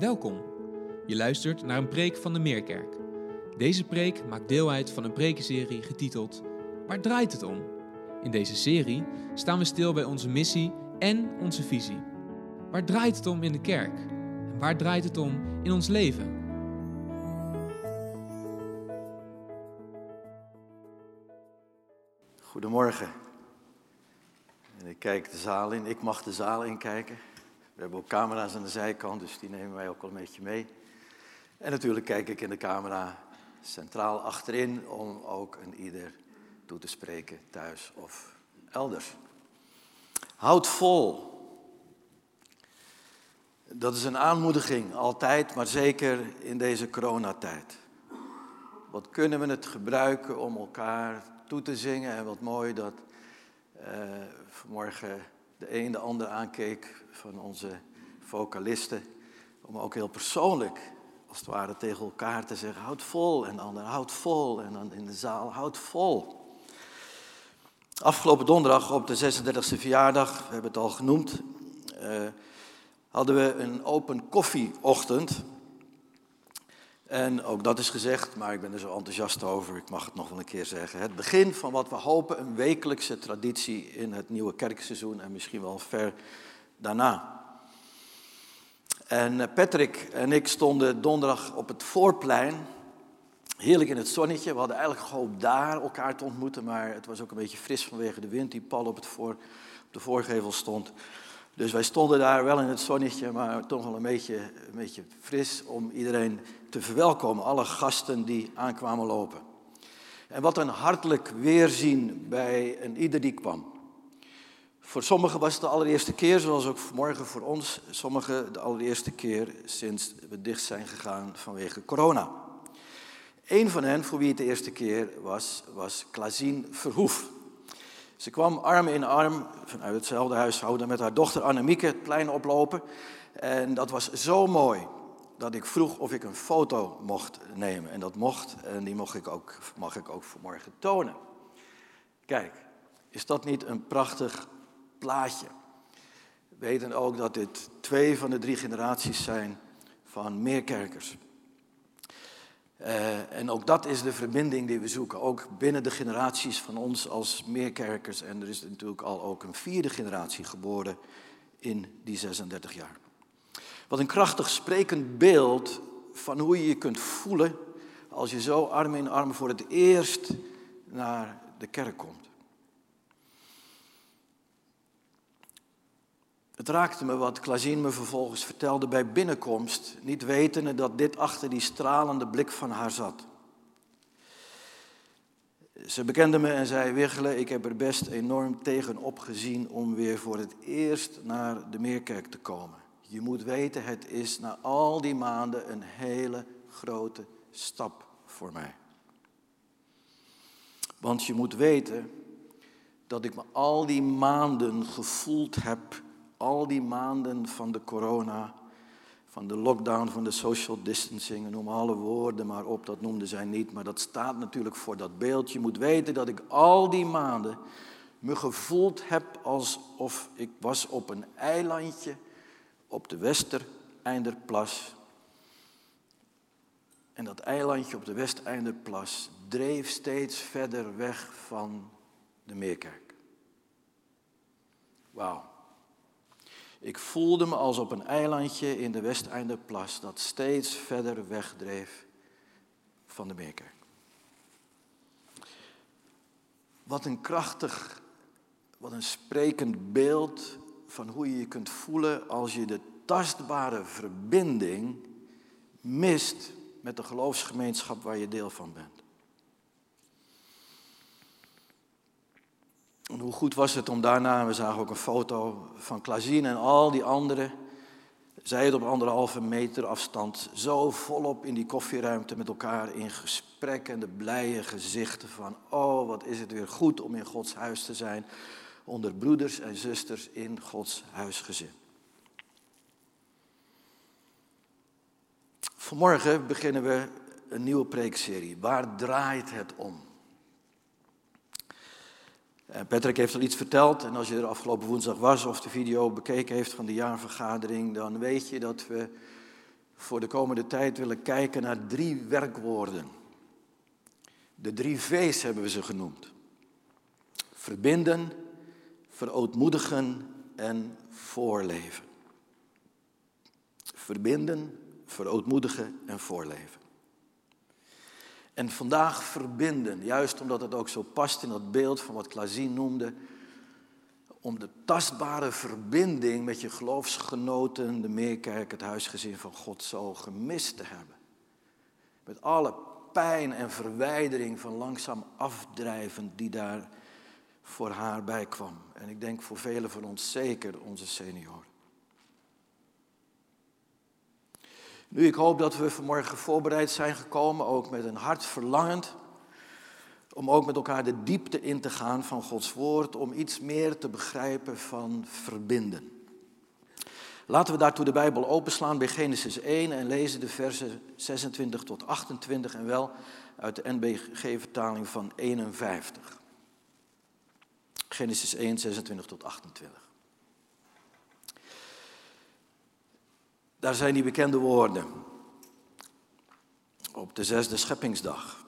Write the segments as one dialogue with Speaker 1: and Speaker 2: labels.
Speaker 1: Welkom. Je luistert naar een preek van de Meerkerk. Deze preek maakt deel uit van een prekenserie getiteld Waar draait het om? In deze serie staan we stil bij onze missie en onze visie. Waar draait het om in de kerk? En waar draait het om in ons leven?
Speaker 2: Goedemorgen. En ik kijk de zaal in. Ik mag de zaal inkijken. We hebben ook camera's aan de zijkant, dus die nemen wij ook wel een beetje mee. En natuurlijk kijk ik in de camera centraal achterin om ook een ieder toe te spreken, thuis of elders. Houd vol. Dat is een aanmoediging, altijd, maar zeker in deze coronatijd. Wat kunnen we het gebruiken om elkaar toe te zingen en wat mooi dat uh, vanmorgen de een de ander aankeek van onze vocalisten. Om ook heel persoonlijk, als het ware, tegen elkaar te zeggen: houd vol. En ander houd vol. En dan in de zaal: houd vol. Afgelopen donderdag op de 36e verjaardag, we hebben het al genoemd, uh, hadden we een open koffieochtend. En ook dat is gezegd, maar ik ben er zo enthousiast over, ik mag het nog wel een keer zeggen. Het begin van wat we hopen een wekelijkse traditie in het nieuwe kerkseizoen en misschien wel ver daarna. En Patrick en ik stonden donderdag op het voorplein, heerlijk in het zonnetje. We hadden eigenlijk gehoopt daar elkaar te ontmoeten, maar het was ook een beetje fris vanwege de wind die pal op, het voor, op de voorgevel stond. Dus wij stonden daar wel in het zonnetje, maar toch wel een beetje, een beetje fris om iedereen te verwelkomen. Alle gasten die aankwamen lopen. En wat een hartelijk weerzien bij een ieder die kwam. Voor sommigen was het de allereerste keer, zoals ook vanmorgen voor ons. Sommigen de allereerste keer sinds we dicht zijn gegaan vanwege corona. Een van hen, voor wie het de eerste keer was, was Klazien Verhoef. Ze kwam arm in arm vanuit hetzelfde huishouden met haar dochter Annemieke het plein oplopen. En dat was zo mooi dat ik vroeg of ik een foto mocht nemen. En dat mocht, en die mocht ik ook, mag ik ook vanmorgen tonen. Kijk, is dat niet een prachtig plaatje? We weten ook dat dit twee van de drie generaties zijn van meerkerkers. Uh, en ook dat is de verbinding die we zoeken, ook binnen de generaties van ons als meerkerkers. En er is natuurlijk al ook een vierde generatie geboren in die 36 jaar. Wat een krachtig sprekend beeld van hoe je je kunt voelen als je zo arm in arm voor het eerst naar de kerk komt. Het raakte me wat Klazien me vervolgens vertelde bij binnenkomst, niet wetende dat dit achter die stralende blik van haar zat. Ze bekende me en zei, Wiggelen, ik heb er best enorm tegen opgezien om weer voor het eerst naar de Meerkerk te komen. Je moet weten, het is na al die maanden een hele grote stap voor mij. Want je moet weten dat ik me al die maanden gevoeld heb al die maanden van de corona, van de lockdown, van de social distancing, noem alle woorden maar op, dat noemden zij niet, maar dat staat natuurlijk voor dat beeld. Je moet weten dat ik al die maanden me gevoeld heb alsof ik was op een eilandje op de Westerinderplas. En dat eilandje op de Westeinderplas dreef steeds verder weg van de Meerkerk. Wauw. Ik voelde me als op een eilandje in de Westeinderplas dat steeds verder wegdreef van de Meerkerk. Wat een krachtig, wat een sprekend beeld van hoe je je kunt voelen als je de tastbare verbinding mist met de geloofsgemeenschap waar je deel van bent. Hoe goed was het om daarna, we zagen ook een foto van Klazien en al die anderen, zij het op anderhalve meter afstand, zo volop in die koffieruimte met elkaar in gesprek en de blije gezichten van, oh wat is het weer goed om in Gods huis te zijn, onder broeders en zusters in Gods huisgezin. Vanmorgen beginnen we een nieuwe preekserie. Waar draait het om? Eh, Patrick heeft al iets verteld en als je er afgelopen woensdag was of de video bekeken heeft van de jaarvergadering, dan weet je dat we voor de komende tijd willen kijken naar drie werkwoorden. De drie V's hebben we ze genoemd. Verbinden, verootmoedigen en voorleven. Verbinden, verootmoedigen en voorleven. En vandaag verbinden, juist omdat het ook zo past in dat beeld van wat Klazien noemde, om de tastbare verbinding met je geloofsgenoten, de meerkerk, het huisgezin van God zo gemist te hebben. Met alle pijn en verwijdering van langzaam afdrijven die daar voor haar bij kwam. En ik denk voor velen van ons zeker onze senioren. Nu, ik hoop dat we vanmorgen voorbereid zijn gekomen, ook met een hart verlangend, om ook met elkaar de diepte in te gaan van Gods woord, om iets meer te begrijpen van verbinden. Laten we daartoe de Bijbel openslaan bij Genesis 1 en lezen de versen 26 tot 28 en wel uit de NBG-vertaling van 51. Genesis 1, 26 tot 28. Daar zijn die bekende woorden. Op de zesde scheppingsdag.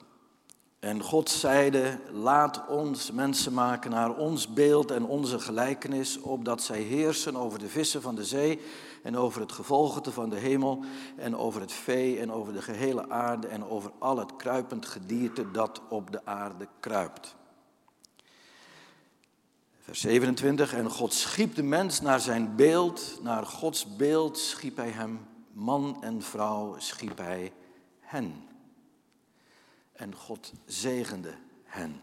Speaker 2: En God zeide, laat ons mensen maken naar ons beeld en onze gelijkenis, opdat zij heersen over de vissen van de zee en over het gevolgte van de hemel en over het vee en over de gehele aarde en over al het kruipend gedierte dat op de aarde kruipt. Vers 27, en God schiep de mens naar zijn beeld, naar Gods beeld schiep hij hem, man en vrouw schiep hij hen. En God zegende hen.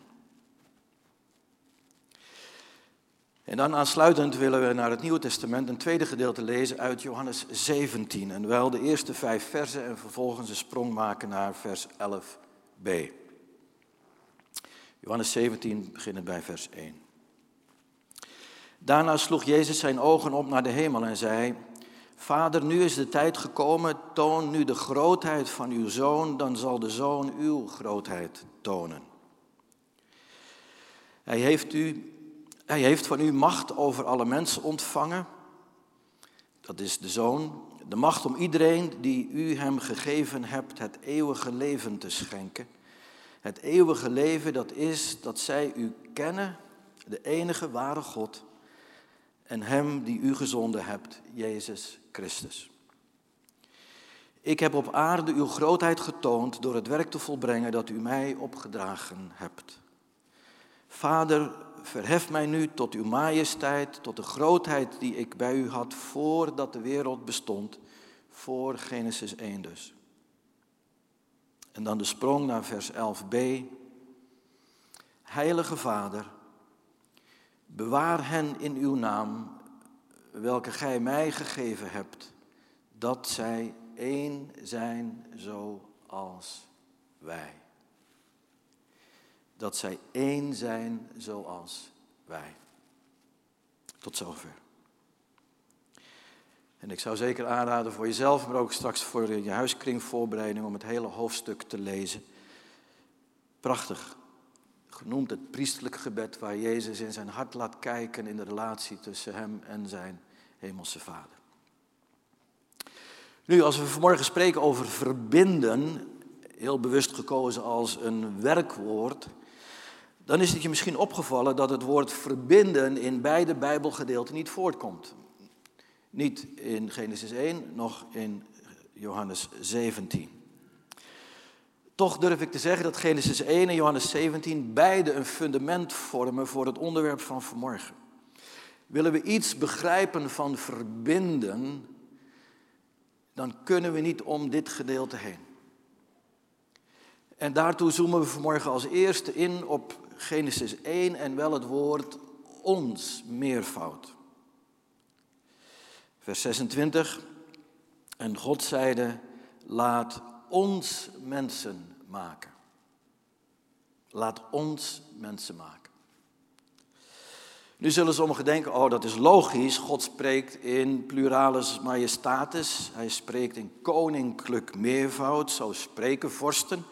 Speaker 2: En dan aansluitend willen we naar het Nieuwe Testament een tweede gedeelte lezen uit Johannes 17. En wel de eerste vijf versen en vervolgens een sprong maken naar vers 11b. Johannes 17 beginnen bij vers 1. Daarna sloeg Jezus zijn ogen op naar de hemel en zei, Vader, nu is de tijd gekomen, toon nu de grootheid van uw zoon, dan zal de zoon uw grootheid tonen. Hij heeft, u, hij heeft van u macht over alle mensen ontvangen, dat is de zoon, de macht om iedereen die u hem gegeven hebt het eeuwige leven te schenken. Het eeuwige leven, dat is dat zij u kennen, de enige ware God en Hem die u gezonden hebt, Jezus Christus. Ik heb op aarde uw grootheid getoond door het werk te volbrengen dat u mij opgedragen hebt. Vader, verhef mij nu tot uw majesteit, tot de grootheid die ik bij u had voordat de wereld bestond, voor Genesis 1 dus. En dan de sprong naar vers 11b. Heilige Vader, Bewaar hen in uw naam, welke gij mij gegeven hebt, dat zij één zijn zoals wij. Dat zij één zijn zoals wij. Tot zover. En ik zou zeker aanraden voor jezelf, maar ook straks voor je huiskringvoorbereiding om het hele hoofdstuk te lezen. Prachtig genoemd het priestelijk gebed, waar Jezus in zijn hart laat kijken in de relatie tussen hem en zijn hemelse Vader. Nu, als we vanmorgen spreken over verbinden, heel bewust gekozen als een werkwoord, dan is het je misschien opgevallen dat het woord verbinden in beide Bijbelgedeelten niet voortkomt. Niet in Genesis 1, nog in Johannes 17. Toch durf ik te zeggen dat Genesis 1 en Johannes 17 beide een fundament vormen voor het onderwerp van vanmorgen. Willen we iets begrijpen van verbinden, dan kunnen we niet om dit gedeelte heen. En daartoe zoomen we vanmorgen als eerste in op Genesis 1 en wel het woord ons meervoud. Vers 26. En God zeide, laat ons mensen maken. Laat ons mensen maken. Nu zullen sommigen denken, oh dat is logisch, God spreekt in pluralis majestatis, hij spreekt in koninklijk meervoud, zo spreken vorsten,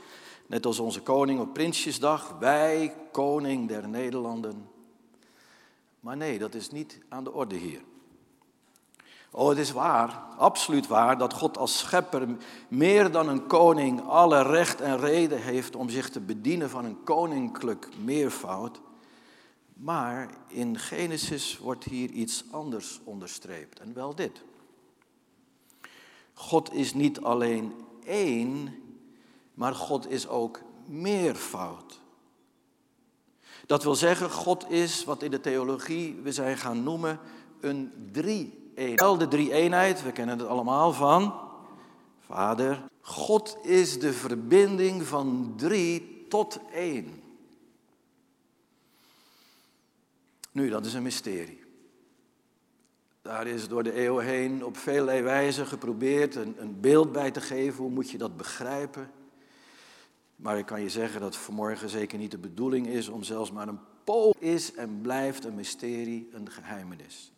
Speaker 2: net als onze koning op Prinsjesdag, wij, koning der Nederlanden. Maar nee, dat is niet aan de orde hier. Oh, het is waar, absoluut waar, dat God als schepper meer dan een koning alle recht en reden heeft om zich te bedienen van een koninklijk meervoud. Maar in Genesis wordt hier iets anders onderstreept, en wel dit. God is niet alleen één, maar God is ook meervoud. Dat wil zeggen, God is wat in de theologie we zijn gaan noemen een drie-eenheid. Wel de drie-eenheid, we kennen het allemaal van Vader. God is de verbinding van drie tot één. Nu, dat is een mysterie. Daar is door de eeuwen heen op vele wijzen geprobeerd een, een beeld bij te geven. Hoe moet je dat begrijpen? Maar ik kan je zeggen dat vanmorgen zeker niet de bedoeling is om zelfs maar een pool is en blijft een mysterie, een geheimenis.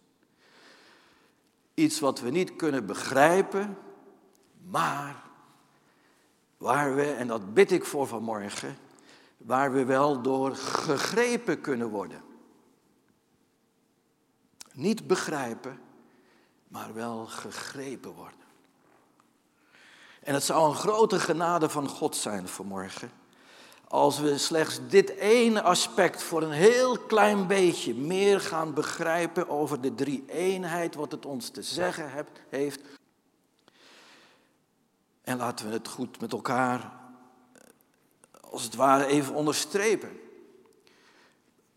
Speaker 2: Iets wat we niet kunnen begrijpen, maar waar we, en dat bid ik voor vanmorgen, waar we wel door gegrepen kunnen worden. Niet begrijpen, maar wel gegrepen worden. En het zou een grote genade van God zijn vanmorgen. Als we slechts dit ene aspect voor een heel klein beetje meer gaan begrijpen over de drie eenheid, wat het ons te zeggen heeft. En laten we het goed met elkaar, als het ware, even onderstrepen.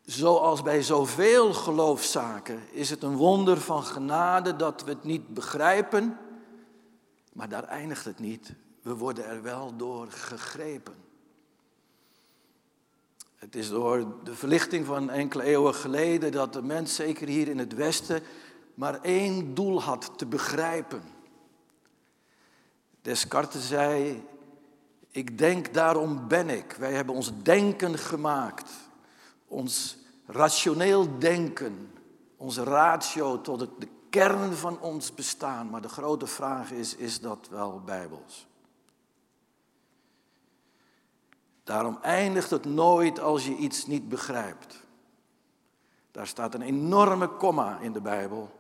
Speaker 2: Zoals bij zoveel geloofszaken is het een wonder van genade dat we het niet begrijpen, maar daar eindigt het niet. We worden er wel door gegrepen. Het is door de verlichting van enkele eeuwen geleden dat de mens, zeker hier in het Westen, maar één doel had, te begrijpen. Descartes zei, ik denk, daarom ben ik. Wij hebben ons denken gemaakt, ons rationeel denken, onze ratio tot de kern van ons bestaan. Maar de grote vraag is, is dat wel bijbels? Daarom eindigt het nooit als je iets niet begrijpt. Daar staat een enorme komma in de Bijbel.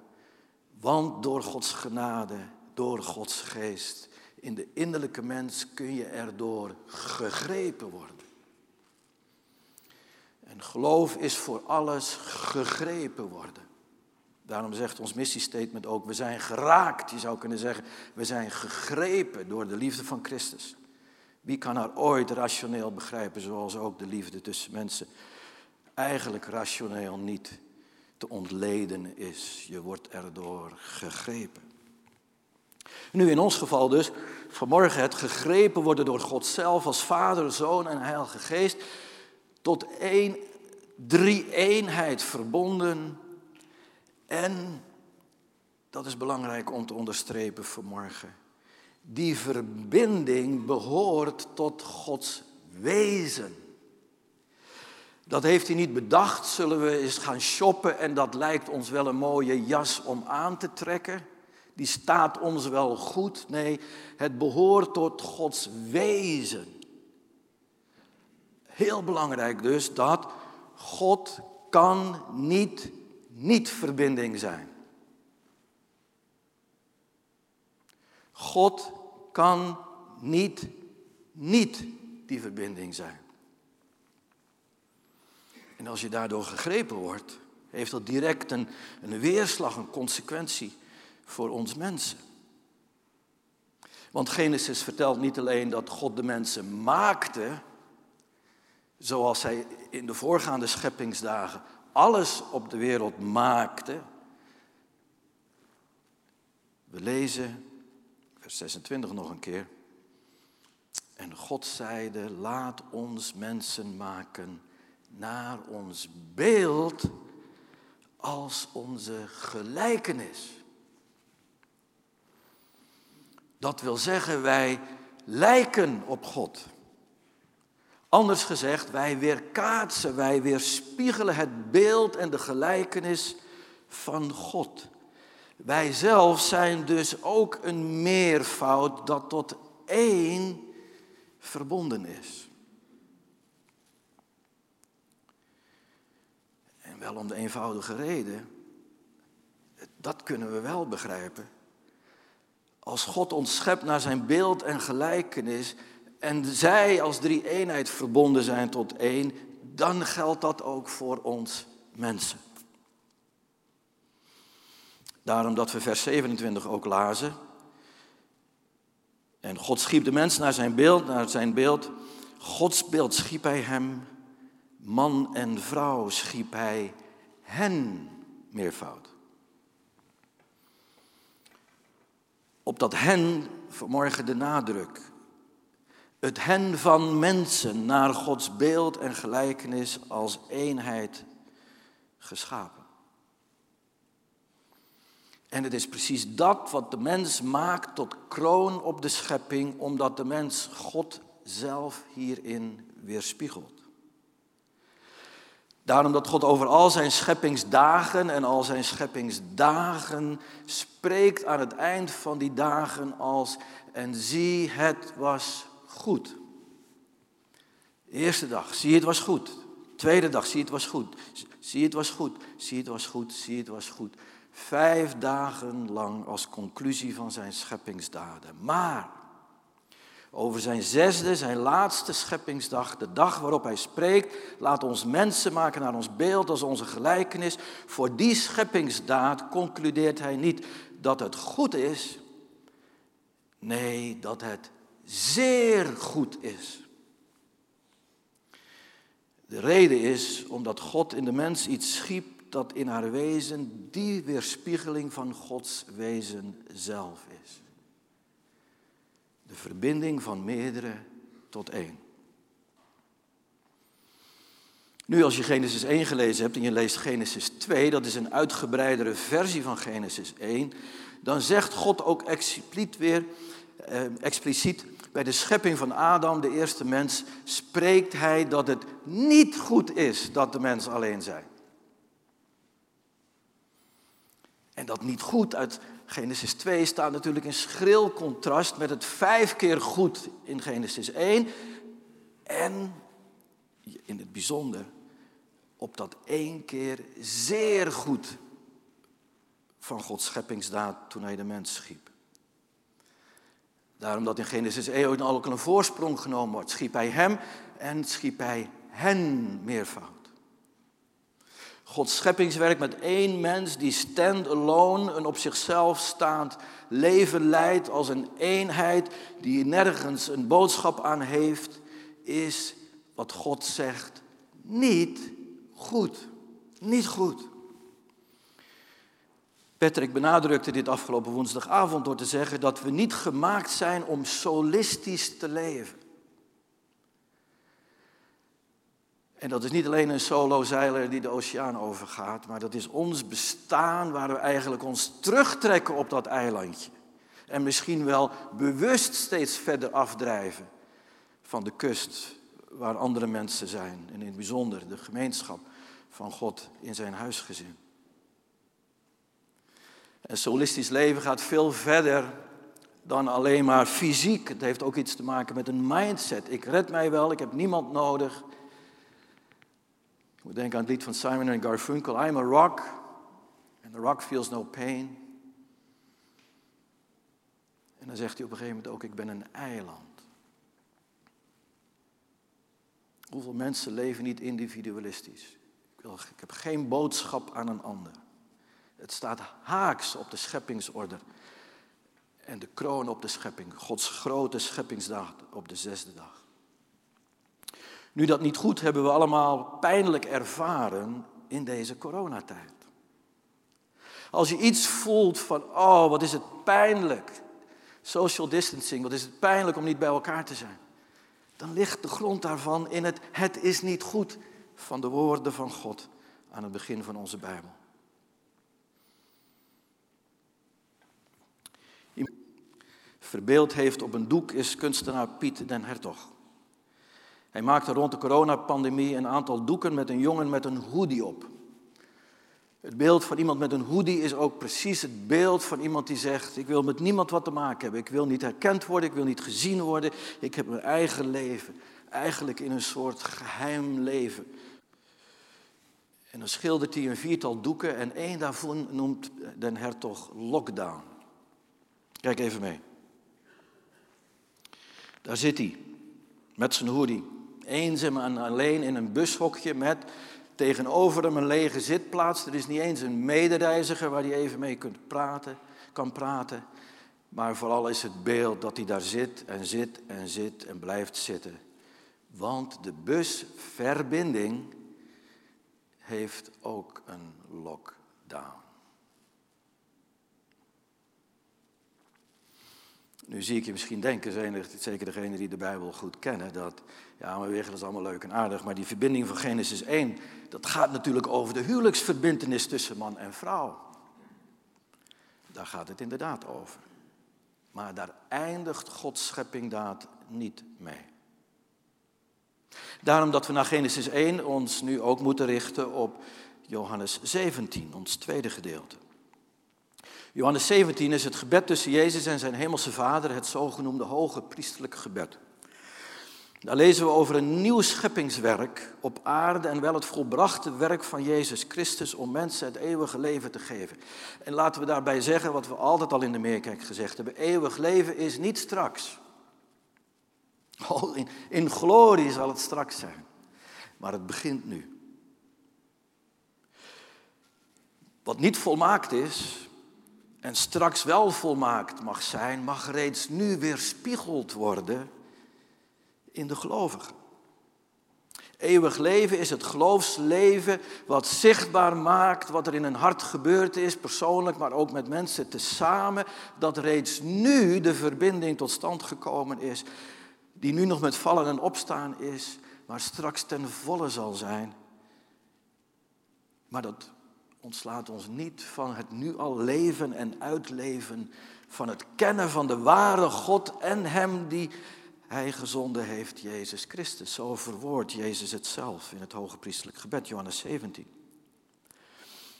Speaker 2: Want door Gods genade, door Gods geest, in de innerlijke mens kun je erdoor gegrepen worden. En geloof is voor alles gegrepen worden. Daarom zegt ons missiestatement ook, we zijn geraakt. Je zou kunnen zeggen, we zijn gegrepen door de liefde van Christus. Wie kan haar ooit rationeel begrijpen, zoals ook de liefde tussen mensen eigenlijk rationeel niet te ontleden is. Je wordt erdoor gegrepen. Nu in ons geval dus, vanmorgen het gegrepen worden door God zelf als Vader, Zoon en Heilige Geest, tot één, drie-eenheid verbonden. En, dat is belangrijk om te onderstrepen vanmorgen, die verbinding behoort tot Gods wezen. Dat heeft hij niet bedacht, zullen we eens gaan shoppen en dat lijkt ons wel een mooie jas om aan te trekken. Die staat ons wel goed. Nee, het behoort tot Gods wezen. Heel belangrijk dus dat God kan niet niet verbinding zijn. God kan niet niet die verbinding zijn. En als je daardoor gegrepen wordt, heeft dat direct een, een weerslag, een consequentie voor ons mensen. Want Genesis vertelt niet alleen dat God de mensen maakte, zoals hij in de voorgaande scheppingsdagen alles op de wereld maakte. We lezen vers 26 nog een keer. En God zeide, laat ons mensen maken naar ons beeld als onze gelijkenis. Dat wil zeggen, wij lijken op God. Anders gezegd, wij weerkaatsen, wij weerspiegelen het beeld en de gelijkenis van God. Wij zelf zijn dus ook een meervoud dat tot één verbonden is. En wel om de eenvoudige reden Dat kunnen we wel begrijpen. Als God ons schept naar zijn beeld en gelijkenis en zij als drie eenheid verbonden zijn tot één, dan geldt dat ook voor ons mensen. Daarom dat we vers 27 ook lazen. En God schiep de mens naar zijn beeld, naar zijn beeld. Gods beeld schiep hij hem. Man en vrouw schiep hij hen meervoud. Op dat hen vanmorgen de nadruk. Het hen van mensen naar Gods beeld en gelijkenis als eenheid geschapen. En het is precies dat wat de mens maakt tot kroon op de schepping, omdat de mens God zelf hierin weerspiegelt. Daarom dat God over al zijn scheppingsdagen en al zijn scheppingsdagen spreekt aan het eind van die dagen als en zie het was goed. Eerste dag, zie het was goed. Tweede dag, zie het was goed. Zie het was goed. Zie het was goed. Zie het was goed. Vijf dagen lang als conclusie van zijn scheppingsdaden. Maar over zijn zesde, zijn laatste scheppingsdag, de dag waarop hij spreekt, laat ons mensen maken naar ons beeld als onze gelijkenis. Voor die scheppingsdaad concludeert hij niet dat het goed is, nee, dat het zeer goed is. De reden is omdat God in de mens iets schiep dat in haar wezen die weerspiegeling van Gods wezen zelf is. De verbinding van meerdere tot één. Nu, als je Genesis 1 gelezen hebt en je leest Genesis 2, dat is een uitgebreidere versie van Genesis 1, dan zegt God ook expliciet weer, eh, expliciet bij de schepping van Adam, de eerste mens, spreekt hij dat het niet goed is dat de mens alleen zijn. En dat niet goed uit Genesis 2 staat natuurlijk in schril contrast met het vijf keer goed in Genesis 1. En in het bijzonder op dat één keer zeer goed van Gods scheppingsdaad toen hij de mens schiep. Daarom dat in Genesis 1 ook een voorsprong genomen wordt, schiep hij hem en schiep hij hen meervoud. Gods scheppingswerk met één mens die stand-alone, een op zichzelf staand leven leidt als een eenheid die nergens een boodschap aan heeft, is wat God zegt niet goed. Niet goed. Patrick benadrukte dit afgelopen woensdagavond door te zeggen dat we niet gemaakt zijn om solistisch te leven. En dat is niet alleen een solo-zeiler die de oceaan overgaat, maar dat is ons bestaan waar we eigenlijk ons terugtrekken op dat eilandje. En misschien wel bewust steeds verder afdrijven van de kust waar andere mensen zijn. En in het bijzonder de gemeenschap van God in zijn huisgezin. En solistisch leven gaat veel verder dan alleen maar fysiek. Het heeft ook iets te maken met een mindset. Ik red mij wel, ik heb niemand nodig. Moet denken aan het lied van Simon en Garfunkel. I'm a rock and the rock feels no pain. En dan zegt hij op een gegeven moment ook, ik ben een eiland. Hoeveel mensen leven niet individualistisch? Ik, wil, ik heb geen boodschap aan een ander. Het staat haaks op de scheppingsorde. En de kroon op de schepping. Gods grote scheppingsdag op de zesde dag. Nu dat niet goed hebben we allemaal pijnlijk ervaren in deze coronatijd. Als je iets voelt van, oh wat is het pijnlijk. Social distancing, wat is het pijnlijk om niet bij elkaar te zijn. Dan ligt de grond daarvan in het het is niet goed van de woorden van God aan het begin van onze Bijbel. Verbeeld heeft op een doek is kunstenaar Piet den Hertog. Hij maakte rond de coronapandemie een aantal doeken met een jongen met een hoodie op. Het beeld van iemand met een hoodie is ook precies het beeld van iemand die zegt: Ik wil met niemand wat te maken hebben. Ik wil niet herkend worden, ik wil niet gezien worden. Ik heb mijn eigen leven. Eigenlijk in een soort geheim leven. En dan schildert hij een viertal doeken en één daarvan noemt den hertog Lockdown. Kijk even mee. Daar zit hij, met zijn hoodie. Eenzaam en alleen in een bushokje met tegenover hem een lege zitplaats. Er is niet eens een medereiziger waar hij even mee kunt praten, kan praten. Maar vooral is het beeld dat hij daar zit en zit en zit en blijft zitten. Want de busverbinding heeft ook een lockdown. Nu zie ik je misschien denken, zeker degenen die de Bijbel goed kennen, dat, ja, maar dat is allemaal leuk en aardig, maar die verbinding van Genesis 1, dat gaat natuurlijk over de huwelijksverbindenis tussen man en vrouw. Daar gaat het inderdaad over. Maar daar eindigt Gods scheppingdaad niet mee. Daarom dat we naar Genesis 1 ons nu ook moeten richten op Johannes 17, ons tweede gedeelte. Johannes 17 is het gebed tussen Jezus en zijn hemelse Vader, het zogenoemde hoge priestelijke gebed. Daar lezen we over een nieuw scheppingswerk op aarde en wel het volbrachte werk van Jezus Christus om mensen het eeuwige leven te geven. En laten we daarbij zeggen wat we altijd al in de Meerkerk gezegd hebben: eeuwig leven is niet straks. In, in glorie zal het straks zijn, maar het begint nu. Wat niet volmaakt is, en straks wel volmaakt mag zijn, mag reeds nu weerspiegeld worden in de gelovigen. Eeuwig leven is het geloofsleven wat zichtbaar maakt wat er in een hart gebeurd is, persoonlijk, maar ook met mensen tezamen, dat reeds nu de verbinding tot stand gekomen is, die nu nog met vallen en opstaan is, maar straks ten volle zal zijn. Maar dat ontslaat ons niet van het nu al leven en uitleven van het kennen van de ware God en Hem die Hij gezonden heeft, Jezus Christus. Zo verwoordt Jezus het zelf in het hoge priestelijk gebed, Johannes 17.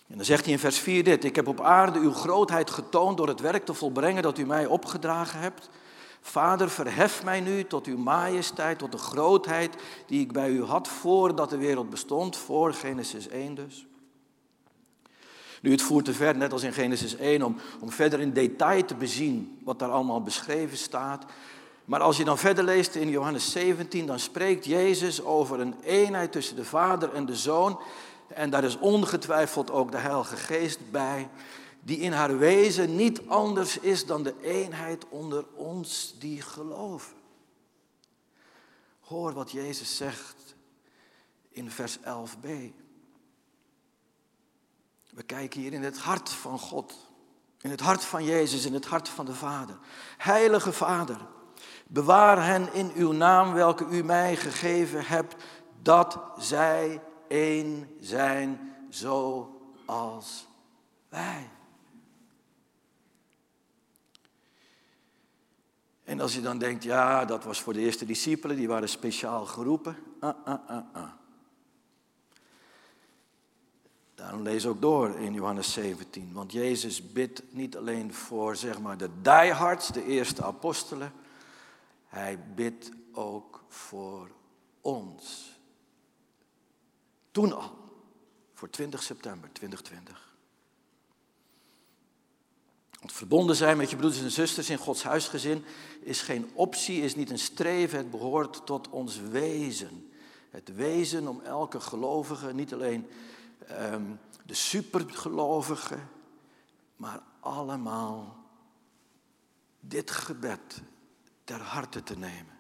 Speaker 2: En dan zegt hij in vers 4 dit, ik heb op aarde uw grootheid getoond door het werk te volbrengen dat u mij opgedragen hebt. Vader, verhef mij nu tot uw majesteit, tot de grootheid die ik bij u had voordat de wereld bestond, voor Genesis 1 dus. Nu, het voert te ver, net als in Genesis 1, om, om verder in detail te bezien wat daar allemaal beschreven staat. Maar als je dan verder leest in Johannes 17, dan spreekt Jezus over een eenheid tussen de Vader en de Zoon. En daar is ongetwijfeld ook de Heilige Geest bij, die in haar wezen niet anders is dan de eenheid onder ons die geloven. Hoor wat Jezus zegt in vers 11b. We kijken hier in het hart van God, in het hart van Jezus, in het hart van de Vader. Heilige Vader, bewaar hen in uw naam welke u mij gegeven hebt, dat zij één zijn zoals wij. En als je dan denkt, ja, dat was voor de eerste discipelen, die waren speciaal geroepen. Uh, uh, uh, Daarom lees ook door in Johannes 17. Want Jezus bidt niet alleen voor zeg maar, de diehards, de eerste apostelen. Hij bidt ook voor ons. Toen al, voor 20 september 2020. Want verbonden zijn met je broeders en zusters in Gods huisgezin is geen optie, is niet een streven, het behoort tot ons wezen. Het wezen om elke gelovige niet alleen um, de supergelovigen, maar allemaal dit gebed ter harte te nemen.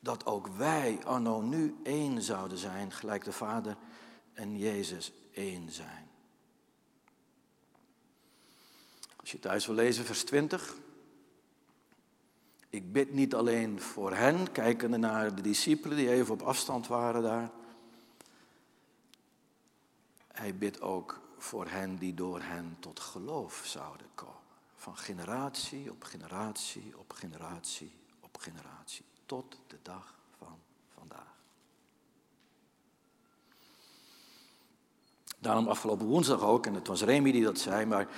Speaker 2: Dat ook wij anno nu één zouden zijn, gelijk de Vader en Jezus één zijn. Als je thuis wil lezen, vers 20. Ik bid niet alleen voor hen, kijkende naar de discipelen die even op afstand waren daar. Hij bidt ook voor hen die door hen tot geloof zouden komen. Van generatie op generatie op generatie op generatie. Tot de dag van vandaag. Daarom afgelopen woensdag ook, en het was Remy die dat zei, maar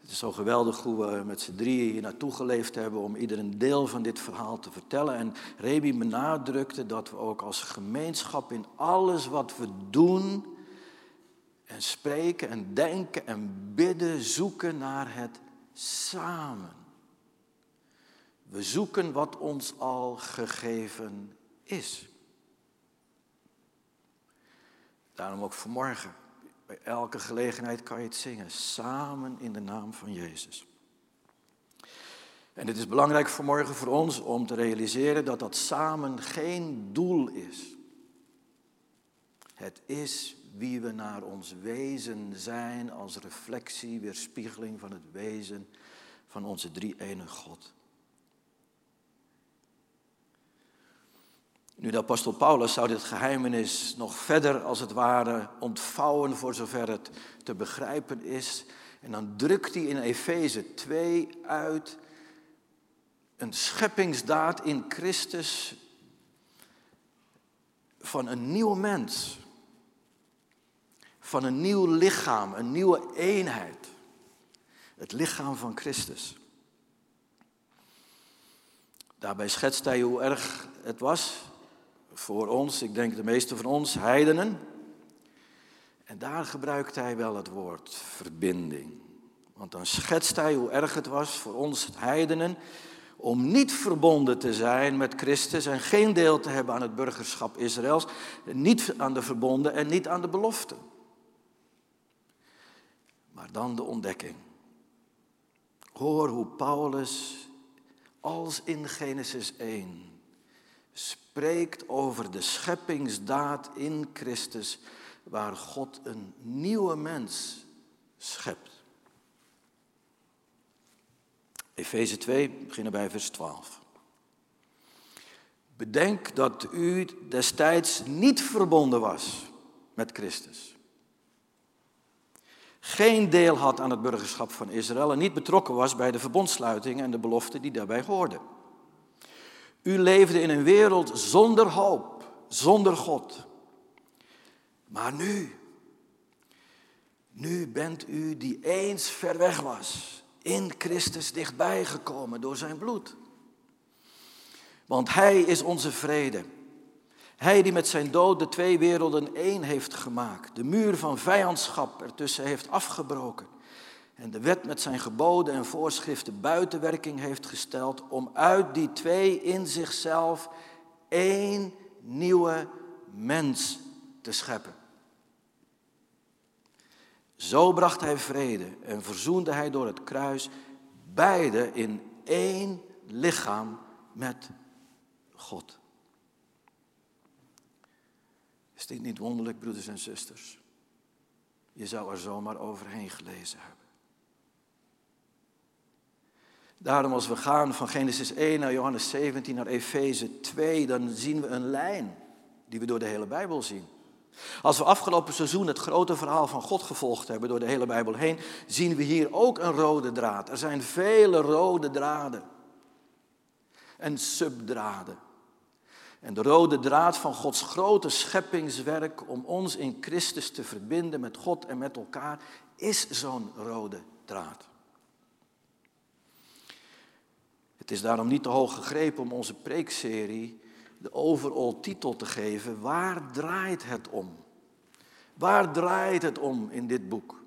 Speaker 2: het is zo geweldig hoe we met z'n drieën hier naartoe geleefd hebben om ieder een deel van dit verhaal te vertellen. En Remy benadrukte dat we ook als gemeenschap in alles wat we doen en spreken en denken en bidden, zoeken naar het samen. We zoeken wat ons al gegeven is. Daarom ook vanmorgen. Bij elke gelegenheid kan je het zingen. Samen in de naam van Jezus. En het is belangrijk vanmorgen voor ons om te realiseren dat dat samen geen doel is. Het is wie we naar ons wezen zijn als reflectie, weerspiegeling van het wezen van onze drie-ene God. Nu, de apostel Paulus zou dit geheimenis nog verder, als het ware, ontvouwen voor zover het te begrijpen is. En dan drukt hij in Efeze 2 uit een scheppingsdaad in Christus van een nieuw mens. Van een nieuw lichaam, een nieuwe eenheid. Het lichaam van Christus. Daarbij schetst hij hoe erg het was voor ons, ik denk de meeste van ons, heidenen. En daar gebruikt hij wel het woord verbinding. Want dan schetst hij hoe erg het was voor ons heidenen om niet verbonden te zijn met Christus en geen deel te hebben aan het burgerschap Israëls, niet aan de verbonden en niet aan de belofte. Maar dan de ontdekking. Hoor hoe Paulus als in Genesis 1 spreekt over de scheppingsdaad in Christus, waar God een nieuwe mens schept. Efeze 2, beginnen bij vers 12. Bedenk dat u destijds niet verbonden was met Christus. Geen deel had aan het burgerschap van Israël en niet betrokken was bij de verbondsluiting en de beloften die daarbij hoorden. U leefde in een wereld zonder hoop, zonder God. Maar nu, nu bent u die eens ver weg was, in Christus dichtbij gekomen door zijn bloed. Want Hij is onze vrede. Hij die met zijn dood de twee werelden één heeft gemaakt, de muur van vijandschap ertussen heeft afgebroken en de wet met zijn geboden en voorschriften buitenwerking heeft gesteld om uit die twee in zichzelf één nieuwe mens te scheppen. Zo bracht hij vrede en verzoende hij door het kruis beide in één lichaam met God. Is dit niet wonderlijk, broeders en zusters? Je zou er zomaar overheen gelezen hebben. Daarom als we gaan van Genesis 1 naar Johannes 17 naar Efeze 2, dan zien we een lijn die we door de hele Bijbel zien. Als we afgelopen seizoen het grote verhaal van God gevolgd hebben door de hele Bijbel heen, zien we hier ook een rode draad. Er zijn vele rode draden en subdraden. En de rode draad van Gods grote scheppingswerk om ons in Christus te verbinden met God en met elkaar is zo'n rode draad. Het is daarom niet te hoog gegrepen om onze preekserie de overall titel te geven. Waar draait het om? Waar draait het om in dit boek?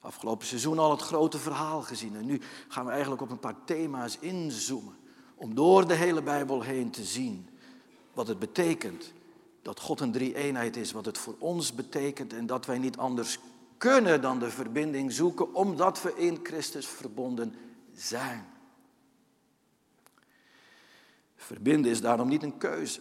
Speaker 2: Afgelopen seizoen al het grote verhaal gezien. En nu gaan we eigenlijk op een paar thema's inzoomen. Om door de hele Bijbel heen te zien wat het betekent dat God een drie-eenheid is. Wat het voor ons betekent en dat wij niet anders kunnen dan de verbinding zoeken. Omdat we in Christus verbonden zijn. Verbinden is daarom niet een keuze.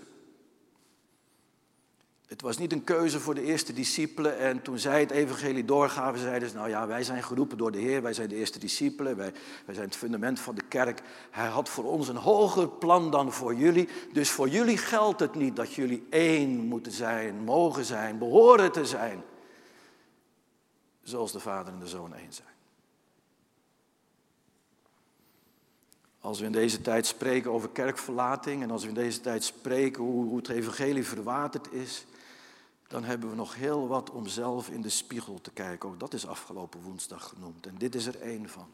Speaker 2: Het was niet een keuze voor de eerste discipelen. En toen zij het evangelie doorgaven, zeiden ze, nou ja, wij zijn geroepen door de Heer, wij zijn de eerste discipelen, wij, wij zijn het fundament van de kerk. Hij had voor ons een hoger plan dan voor jullie. Dus voor jullie geldt het niet dat jullie één moeten zijn, mogen zijn, behoren te zijn. Zoals de Vader en de Zoon één zijn. Als we in deze tijd spreken over kerkverlating en als we in deze tijd spreken hoe, hoe het evangelie verwaterd is, dan hebben we nog heel wat om zelf in de spiegel te kijken. Ook dat is afgelopen woensdag genoemd en dit is er één van.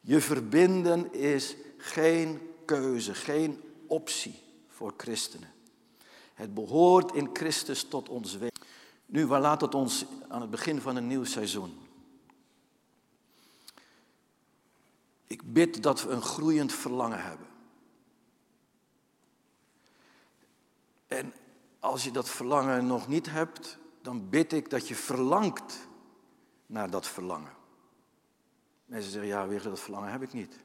Speaker 2: Je verbinden is geen keuze, geen optie voor christenen. Het behoort in Christus tot ons weten. Nu, waar laat het ons aan het begin van een nieuw seizoen? Ik bid dat we een groeiend verlangen hebben. En als je dat verlangen nog niet hebt, dan bid ik dat je verlangt naar dat verlangen. Mensen zeggen, ja, weer dat verlangen heb ik niet.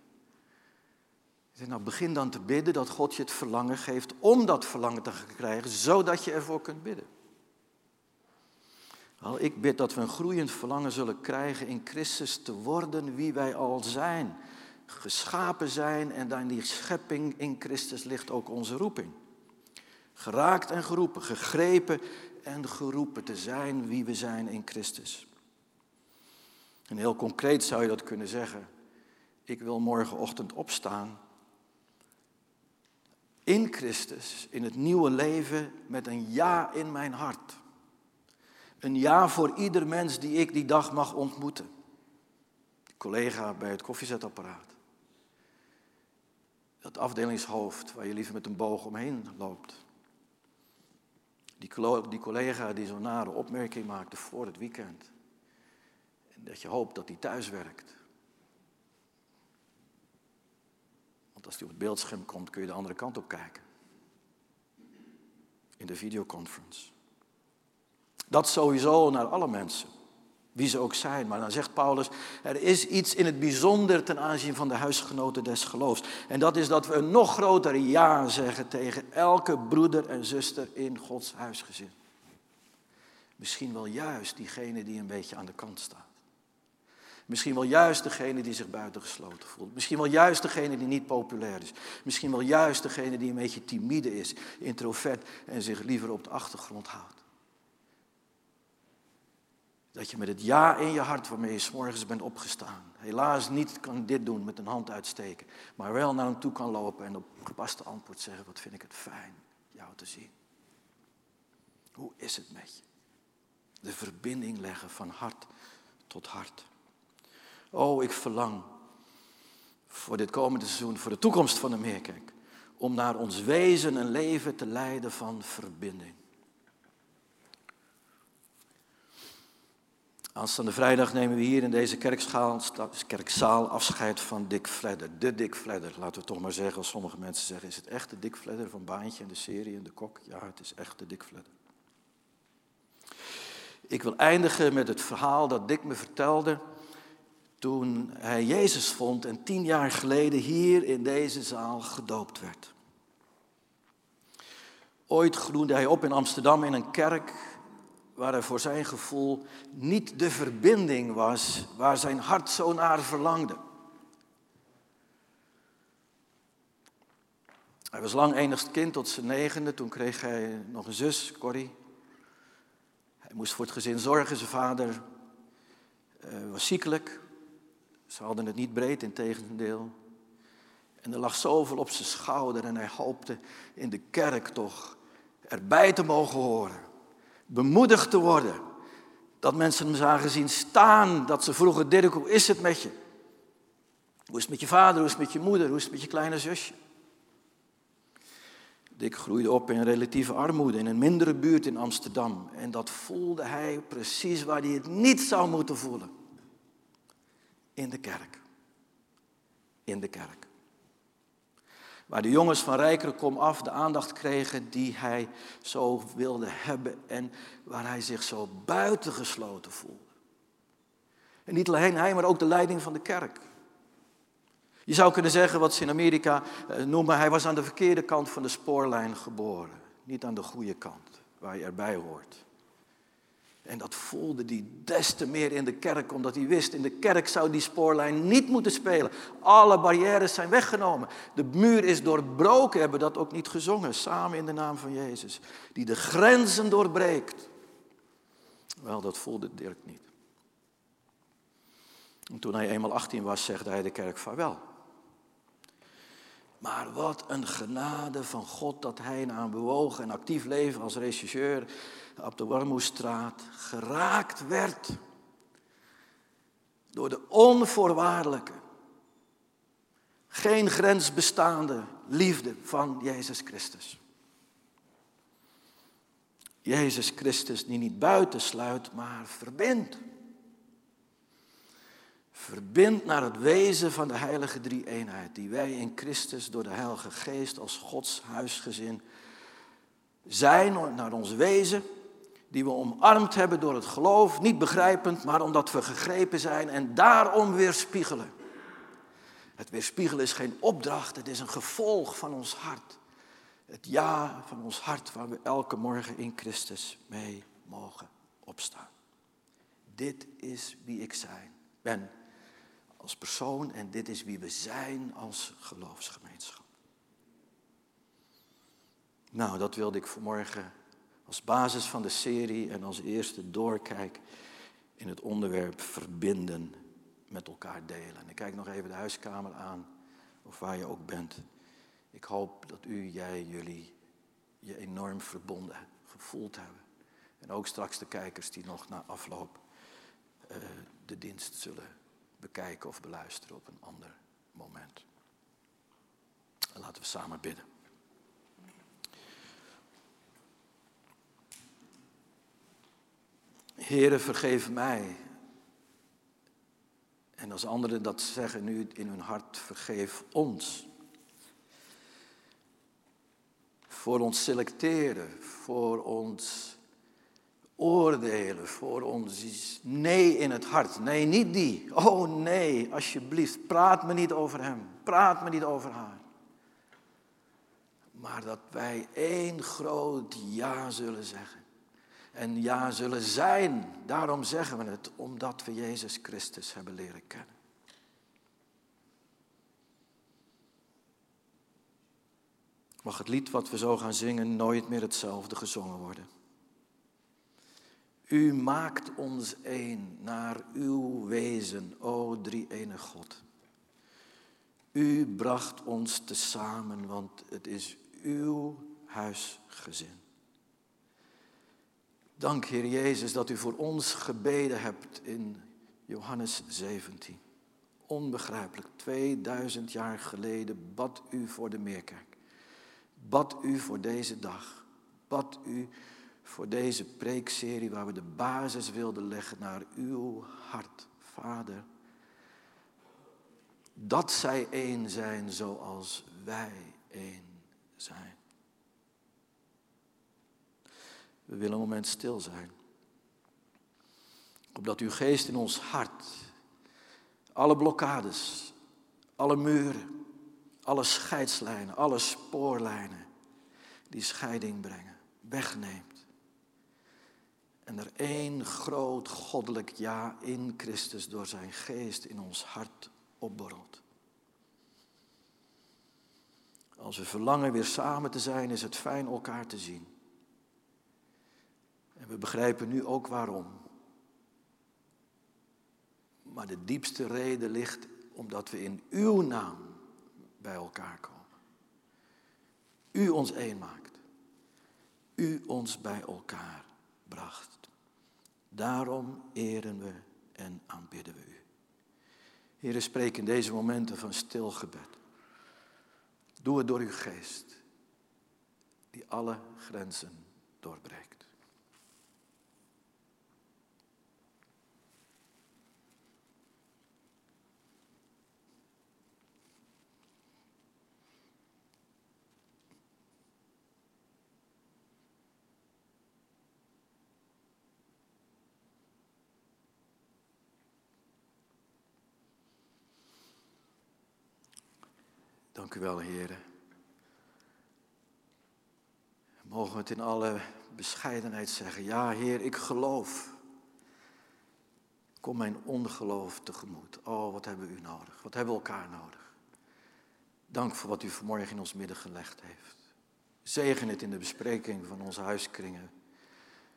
Speaker 2: Zeg, nou, begin dan te bidden dat God je het verlangen geeft om dat verlangen te krijgen, zodat je ervoor kunt bidden. Al ik bid dat we een groeiend verlangen zullen krijgen in Christus te worden wie wij al zijn. Geschapen zijn en in die schepping in Christus ligt ook onze roeping. Geraakt en geroepen, gegrepen en geroepen te zijn wie we zijn in Christus. En heel concreet zou je dat kunnen zeggen. Ik wil morgenochtend opstaan in Christus, in het nieuwe leven, met een ja in mijn hart. Een ja voor ieder mens die ik die dag mag ontmoeten. Collega bij het koffiezetapparaat. Dat afdelingshoofd waar je liever met een boog omheen loopt. Die, collega die zo'n nare opmerking maakte voor het weekend. En dat je hoopt dat hij thuis werkt. Want als hij op het beeldscherm komt, kun je de andere kant op kijken. In de videoconference. Dat sowieso naar alle mensen, wie ze ook zijn. Maar dan zegt Paulus, er is iets in het bijzonder ten aanzien van de huisgenoten des geloofs. En dat is dat we een nog groter ja zeggen tegen elke broeder en zuster in Gods huisgezin. Misschien wel juist diegene die een beetje aan de kant staat. Misschien wel juist degene die zich buitengesloten voelt. Misschien wel juist degene die niet populair is. Misschien wel juist degene die een beetje timide is, introvert en zich liever op de achtergrond houdt. Dat je met het ja in je hart waarmee je s'morgens bent opgestaan. Helaas niet kan dit doen met een hand uitsteken. Maar wel naar hem toe kan lopen en op gepaste antwoord zeggen. Wat vind ik het fijn jou te zien. Hoe is het met je? De verbinding leggen van hart tot hart. Oh, ik verlang voor dit komende seizoen, voor de toekomst van de Meerkerk. Om naar ons wezen een leven te leiden van verbinding. Aanstaande vrijdag nemen we hier in deze kerkzaal afscheid van Dick Fledder. De Dick Fledder, laten we toch maar zeggen, als sommige mensen zeggen. Is het echt de Dick Fledder van Baantje en de serie en de kok? Ja, het is echt de Dick Fledder. Ik wil eindigen met het verhaal dat Dick me vertelde toen hij Jezus vond en tien jaar geleden hier in deze zaal gedoopt werd. Ooit groeide hij op in Amsterdam in een kerk waar er voor zijn gevoel niet de verbinding was waar zijn hart zo naar verlangde. Hij was lang enigst kind tot zijn negende, toen kreeg hij nog een zus, Corrie. Hij moest voor het gezin zorgen, zijn vader uh, was ziekelijk. Ze hadden het niet breed, in tegendeel. En er lag zoveel op zijn schouder en hij hoopte in de kerk toch erbij te mogen horen bemoedigd te worden. Dat mensen hem zagen zien staan, dat ze vroegen, Dirk, hoe is het met je? Hoe is het met je vader, hoe is het met je moeder, hoe is het met je kleine zusje? Dick groeide op in relatieve armoede in een mindere buurt in Amsterdam. En dat voelde hij precies waar hij het niet zou moeten voelen. In de kerk. In de kerk. Waar de jongens van Rijkere kom af de aandacht kregen die hij zo wilde hebben en waar hij zich zo buitengesloten voelde. En niet alleen hij, maar ook de leiding van de kerk. Je zou kunnen zeggen wat ze in Amerika eh, noemen, hij was aan de verkeerde kant van de spoorlijn geboren. Niet aan de goede kant, waar je erbij hoort. En dat voelde hij des te meer in de kerk, omdat hij wist, in de kerk zou die spoorlijn niet moeten spelen. Alle barrières zijn weggenomen. De muur is doorbroken, hebben dat ook niet gezongen, samen in de naam van Jezus. Die de grenzen doorbreekt. Wel, dat voelde Dirk niet. En toen hij eenmaal 18 was, zegde hij de kerk vaarwel. Maar wat een genade van God dat hij na een bewogen en actief leven als regisseur op de Warmoestraat geraakt werd door de onvoorwaardelijke, geen grens bestaande liefde van Jezus Christus. Jezus Christus die niet buitensluit, maar verbindt. Verbindt naar het wezen van de heilige drie-eenheid, die wij in Christus door de Heilige Geest als Gods huisgezin zijn, naar ons wezen, die we omarmd hebben door het geloof, niet begrijpend, maar omdat we gegrepen zijn en daarom weerspiegelen. Het weerspiegelen is geen opdracht, het is een gevolg van ons hart. Het ja van ons hart waar we elke morgen in Christus mee mogen opstaan. Dit is wie ik zijn, ben als persoon en dit is wie we zijn als geloofsgemeenschap. Nou, dat wilde ik vanmorgen als basis van de serie en als eerste doorkijk in het onderwerp verbinden met elkaar delen. En ik kijk nog even de huiskamer aan, of waar je ook bent. Ik hoop dat u, jij, jullie je enorm verbonden gevoeld hebben. En ook straks de kijkers die nog na afloop uh, de dienst zullen bekijken of beluisteren op een ander moment. En laten we samen bidden. Heere, vergeef mij. En als anderen dat zeggen nu in hun hart, vergeef ons. Voor ons selecteren, voor ons oordelen, voor ons nee in het hart. Nee, niet die. Oh nee, alsjeblieft, praat me niet over hem. Praat me niet over haar. Maar dat wij één groot ja zullen zeggen en ja zullen zijn. Daarom zeggen we het, omdat we Jezus Christus hebben leren kennen. Mag het lied wat we zo gaan zingen nooit meer hetzelfde gezongen worden. U maakt ons één naar uw wezen, o drie ene God. U bracht ons tezamen, want het is uw huisgezin. Dank Heer Jezus dat u voor ons gebeden hebt in Johannes 17. Onbegrijpelijk, 2000 jaar geleden bad u voor de Meerkerk. Bad u voor deze dag. Bad u voor deze preekserie waar we de basis wilden leggen naar uw hart, Vader. Dat zij één zijn zoals wij één zijn. We willen een moment stil zijn. Opdat uw geest in ons hart alle blokkades, alle muren, alle scheidslijnen, alle spoorlijnen die scheiding brengen, wegneemt. En er één groot goddelijk ja in Christus door zijn geest in ons hart opborrelt. Als we verlangen weer samen te zijn, is het fijn elkaar te zien. En we begrijpen nu ook waarom. Maar de diepste reden ligt omdat we in uw naam bij elkaar komen. U ons één maakt. U ons bij elkaar bracht. Daarom eren we en aanbidden we u. Heer, spreek in deze momenten van stil gebed. Doe het door uw geest, die alle grenzen doorbreekt. Dank u wel, heren. Mogen we het in alle bescheidenheid zeggen. Ja, Heer, ik geloof. Kom mijn ongeloof tegemoet. Oh, wat hebben we u nodig? Wat hebben we elkaar nodig? Dank voor wat u vanmorgen in ons midden gelegd heeft. Zegen het in de bespreking van onze huiskringen.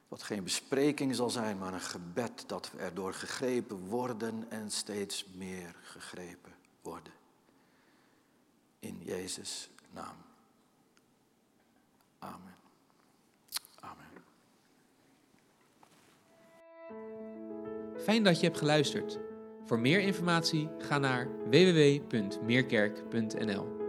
Speaker 2: Wat geen bespreking zal zijn, maar een gebed dat we erdoor gegrepen worden en steeds meer gegrepen worden in Jezus' naam. Amen. Amen.
Speaker 1: Fijn dat je hebt geluisterd. Voor meer informatie ga naar www.meerkerk.nl.